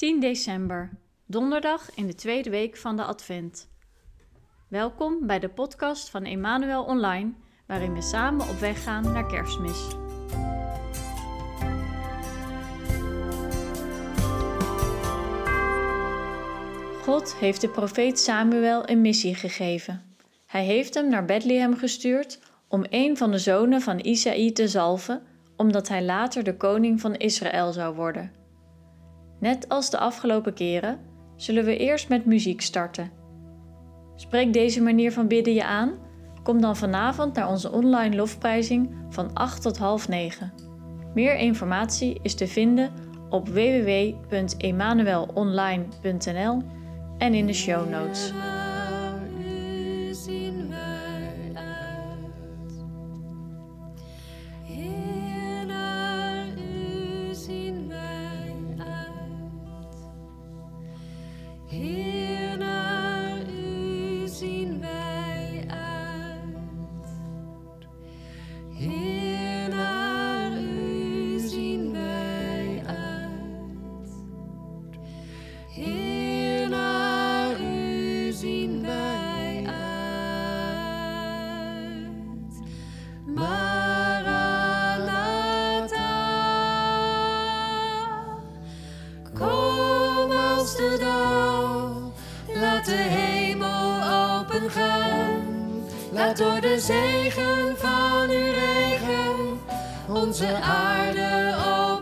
10 december, donderdag in de tweede week van de Advent. Welkom bij de podcast van Emmanuel Online, waarin we samen op weg gaan naar Kerstmis. God heeft de profeet Samuel een missie gegeven. Hij heeft hem naar Bethlehem gestuurd om een van de zonen van Isaï te zalven, omdat hij later de koning van Israël zou worden. Net als de afgelopen keren zullen we eerst met muziek starten. Spreekt deze manier van bidden je aan? Kom dan vanavond naar onze online lofprijzing van 8 tot half 9. Meer informatie is te vinden op www.emanuelonline.nl en in de show notes. Here Laat door de zegen van uw regen onze aarde opengaan.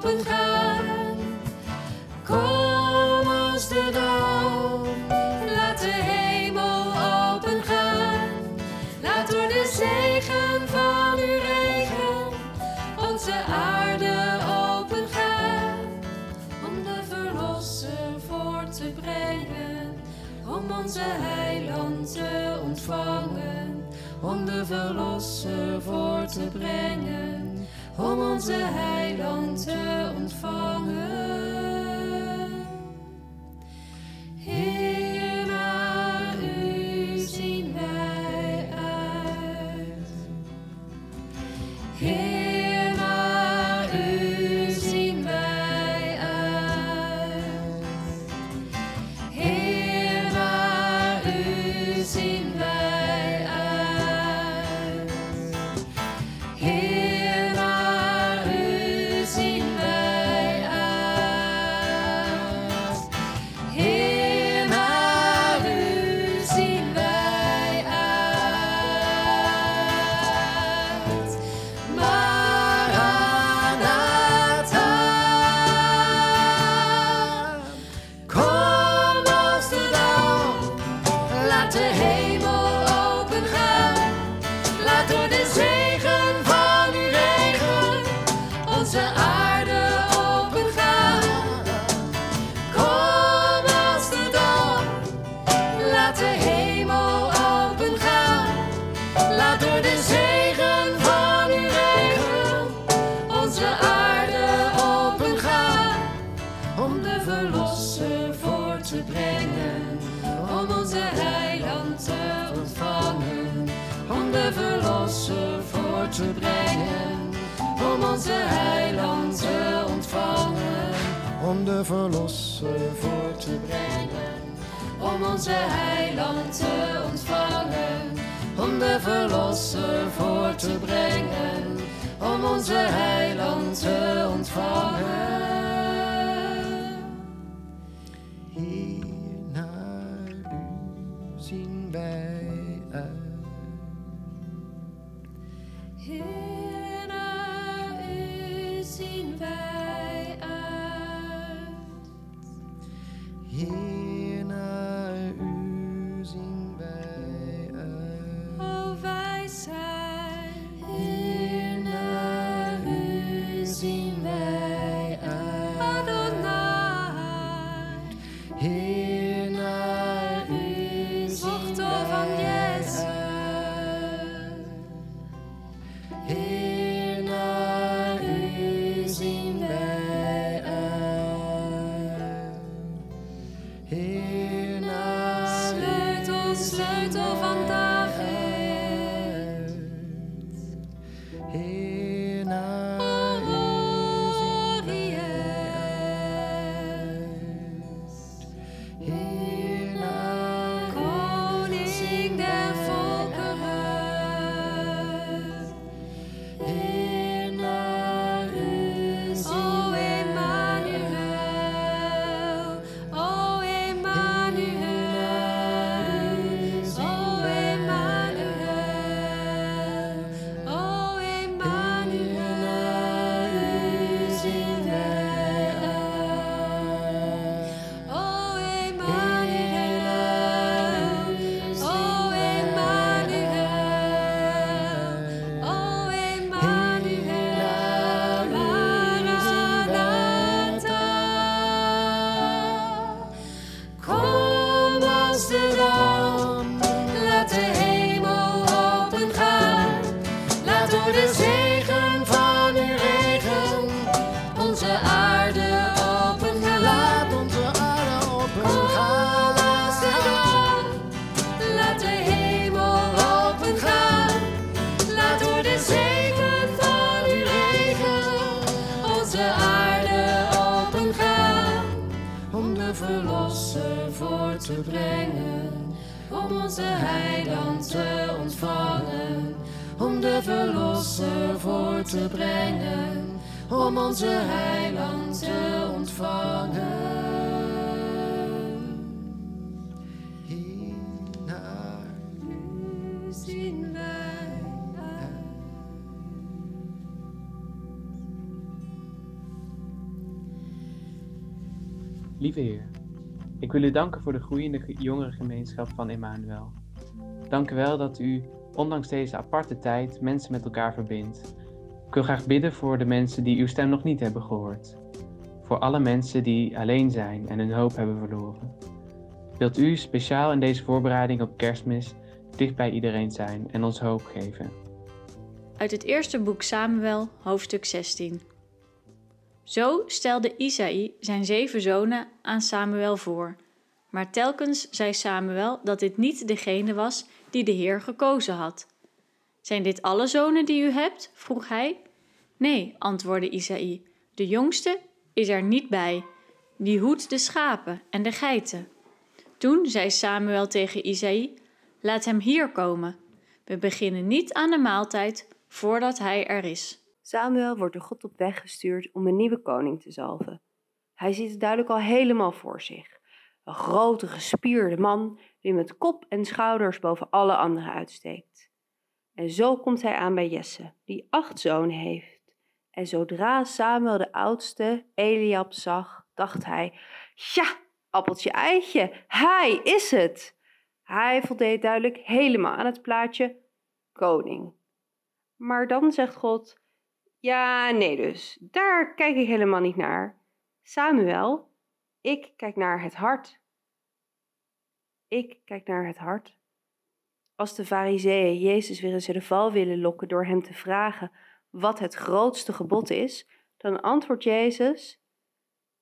Om onze heiland te ontvangen om de verlosser voor te brengen, om onze heiland te ontvangen. Te brengen, om onze heiland te ontvangen. Om de verlosser voor te brengen, om onze heiland te ontvangen. Om de verlosser voor te brengen, om onze heiland te ontvangen. Heer, de aarde opengaan, om de verlosser voor te brengen, om onze heiland te ontvangen, om de verlosser voor te brengen, om onze heiland te ontvangen. Lieve Heer, ik wil u danken voor de groeiende ge- jongerengemeenschap van Emmanuel. Dank u wel dat u, ondanks deze aparte tijd, mensen met elkaar verbindt. Ik wil graag bidden voor de mensen die uw stem nog niet hebben gehoord. Voor alle mensen die alleen zijn en hun hoop hebben verloren. Wilt u speciaal in deze voorbereiding op kerstmis dicht bij iedereen zijn en ons hoop geven? Uit het eerste boek Samuel, hoofdstuk 16. Zo stelde Isaï zijn zeven zonen aan Samuel voor. Maar telkens zei Samuel dat dit niet degene was die de Heer gekozen had. Zijn dit alle zonen die u hebt? vroeg hij. Nee, antwoordde Isaï. De jongste is er niet bij. Die hoedt de schapen en de geiten. Toen zei Samuel tegen Isaï: Laat hem hier komen. We beginnen niet aan de maaltijd voordat hij er is. Samuel wordt door God op weg gestuurd om een nieuwe koning te zalven. Hij ziet het duidelijk al helemaal voor zich. Een grote, gespierde man die met kop en schouders boven alle anderen uitsteekt. En zo komt hij aan bij Jesse, die acht zonen heeft. En zodra Samuel de oudste, Eliab, zag, dacht hij: Ja, appeltje eitje, hij is het! Hij voldeed duidelijk helemaal aan het plaatje koning. Maar dan zegt God: ja, nee dus. Daar kijk ik helemaal niet naar. Samuel, ik kijk naar het hart. Ik kijk naar het hart. Als de fariseeën Jezus weer in de val willen lokken door hem te vragen wat het grootste gebod is, dan antwoordt Jezus: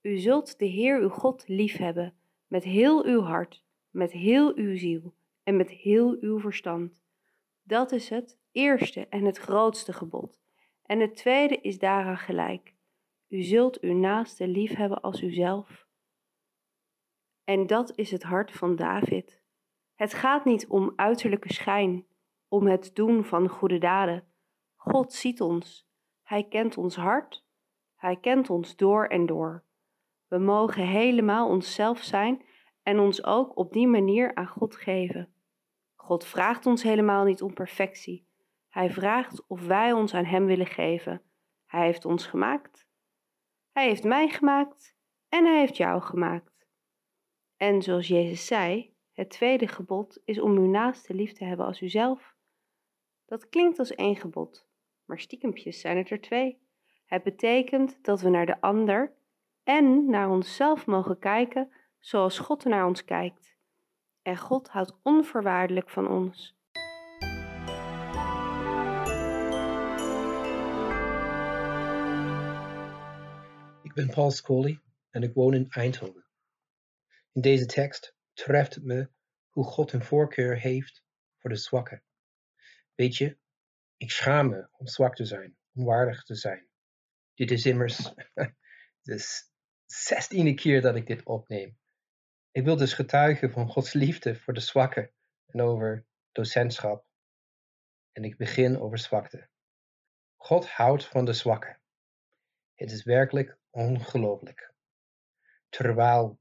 U zult de Heer uw God liefhebben met heel uw hart, met heel uw ziel en met heel uw verstand. Dat is het eerste en het grootste gebod. En het tweede is daaraan gelijk. U zult uw naaste liefhebben als uzelf. En dat is het hart van David. Het gaat niet om uiterlijke schijn, om het doen van goede daden. God ziet ons. Hij kent ons hart. Hij kent ons door en door. We mogen helemaal onszelf zijn en ons ook op die manier aan God geven. God vraagt ons helemaal niet om perfectie. Hij vraagt of wij ons aan Hem willen geven. Hij heeft ons gemaakt. Hij heeft mij gemaakt en Hij heeft jou gemaakt. En zoals Jezus zei, het tweede gebod is om uw naaste lief te hebben als uzelf. Dat klinkt als één gebod, maar stiekempjes zijn het er twee. Het betekent dat we naar de ander en naar onszelf mogen kijken zoals God naar ons kijkt. En God houdt onvoorwaardelijk van ons. Ben Paul Scully en ik woon in Eindhoven. In deze tekst treft het me hoe God een voorkeur heeft voor de zwakken. Weet je, ik schaam me om zwak te zijn, onwaardig te zijn. Dit is immers de zestiende keer dat ik dit opneem. Ik wil dus getuigen van Gods liefde voor de zwakken en over docentschap. En ik begin over zwakte. God houdt van de zwakken. Het is werkelijk ongelooflijk. Terwijl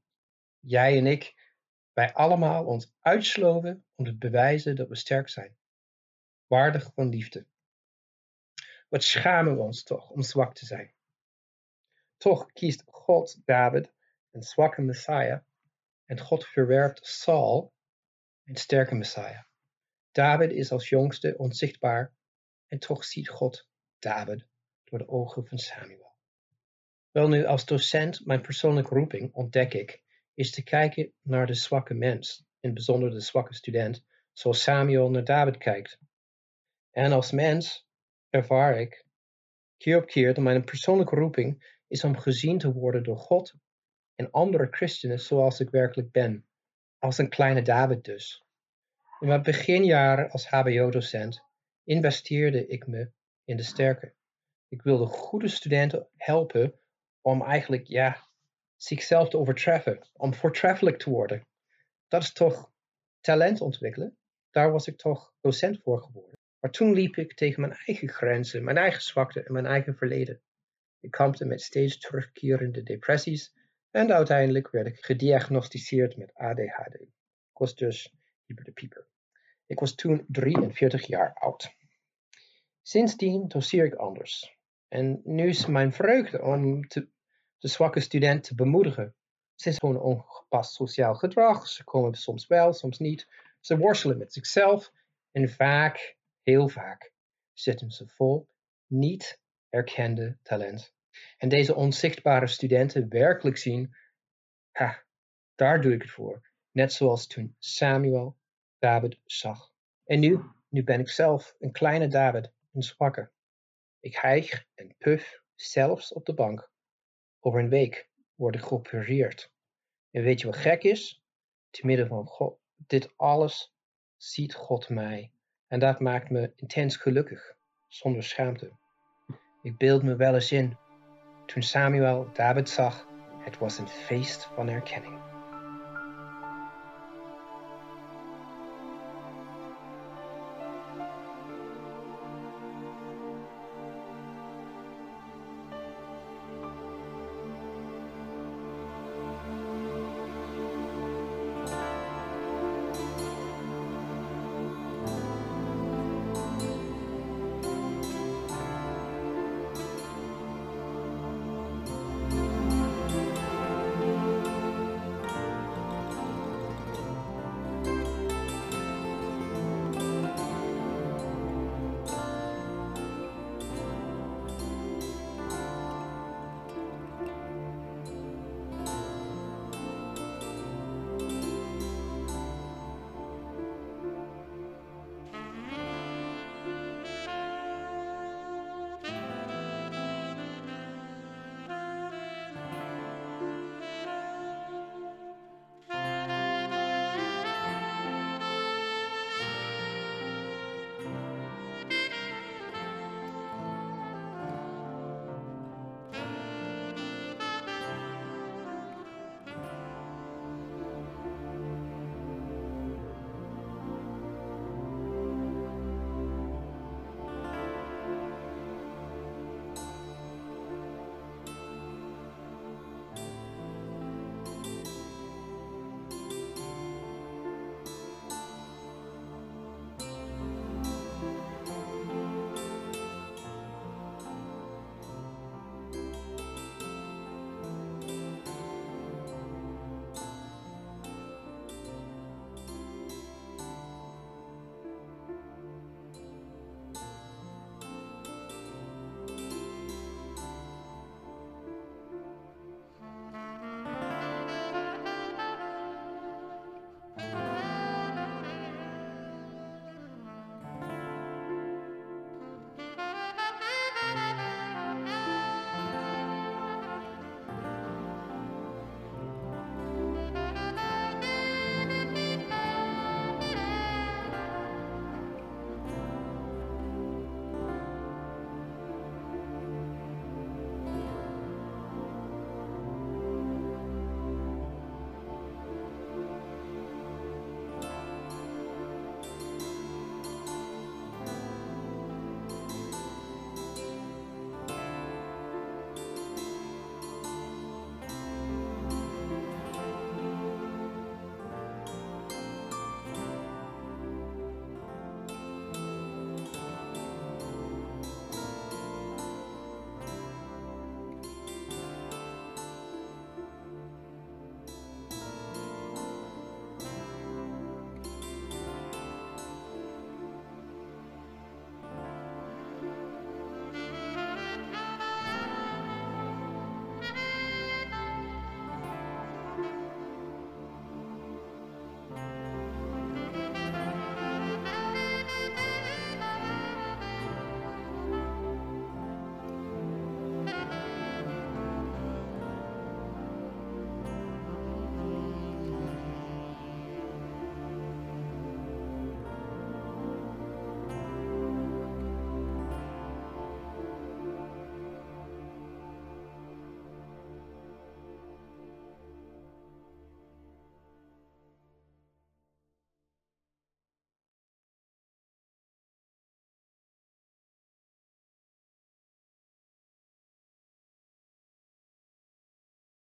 jij en ik, wij allemaal ons uitsloven om te bewijzen dat we sterk zijn. Waardig van liefde. Wat schamen we ons toch om zwak te zijn. Toch kiest God David, een zwakke Messiah, en God verwerpt Saul, een sterke Messiah. David is als jongste onzichtbaar en toch ziet God David door de ogen van Samuel. Wel nu, als docent, mijn persoonlijke roeping, ontdek ik, is te kijken naar de zwakke mens, in bijzonder de zwakke student, zoals Samuel naar David kijkt. En als mens ervaar ik, keer op keer, dat mijn persoonlijke roeping is om gezien te worden door God en andere christenen zoals ik werkelijk ben, als een kleine David dus. In mijn beginjaren als HBO-docent investeerde ik me in de sterke. Ik wilde goede studenten helpen om eigenlijk, ja, zichzelf te overtreffen, om voortreffelijk te worden. Dat is toch talent ontwikkelen? Daar was ik toch docent voor geworden. Maar toen liep ik tegen mijn eigen grenzen, mijn eigen zwakte en mijn eigen verleden. Ik kampte met steeds terugkerende depressies en uiteindelijk werd ik gediagnosticeerd met ADHD. Ik was dus hyper de pieper. Ik was toen 43 jaar oud. Sindsdien doseer ik anders. En nu is mijn vreugde om te, de zwakke student bemoedigen. Ze gewoon ongepast sociaal gedrag. Ze komen soms wel, soms niet. Ze worstelen met zichzelf. En vaak, heel vaak, zitten ze vol niet erkende talent. En deze onzichtbare studenten werkelijk zien, ha, daar doe ik het voor. Net zoals toen Samuel David zag. En nu, nu ben ik zelf een kleine David, een zwakke. Ik hijg en puf zelfs op de bank. Over een week word ik geopereerd. En weet je wat gek is? Te midden van God, dit alles ziet God mij. En dat maakt me intens gelukkig, zonder schaamte. Ik beeld me wel eens in. Toen Samuel David zag, het was een feest van erkenning.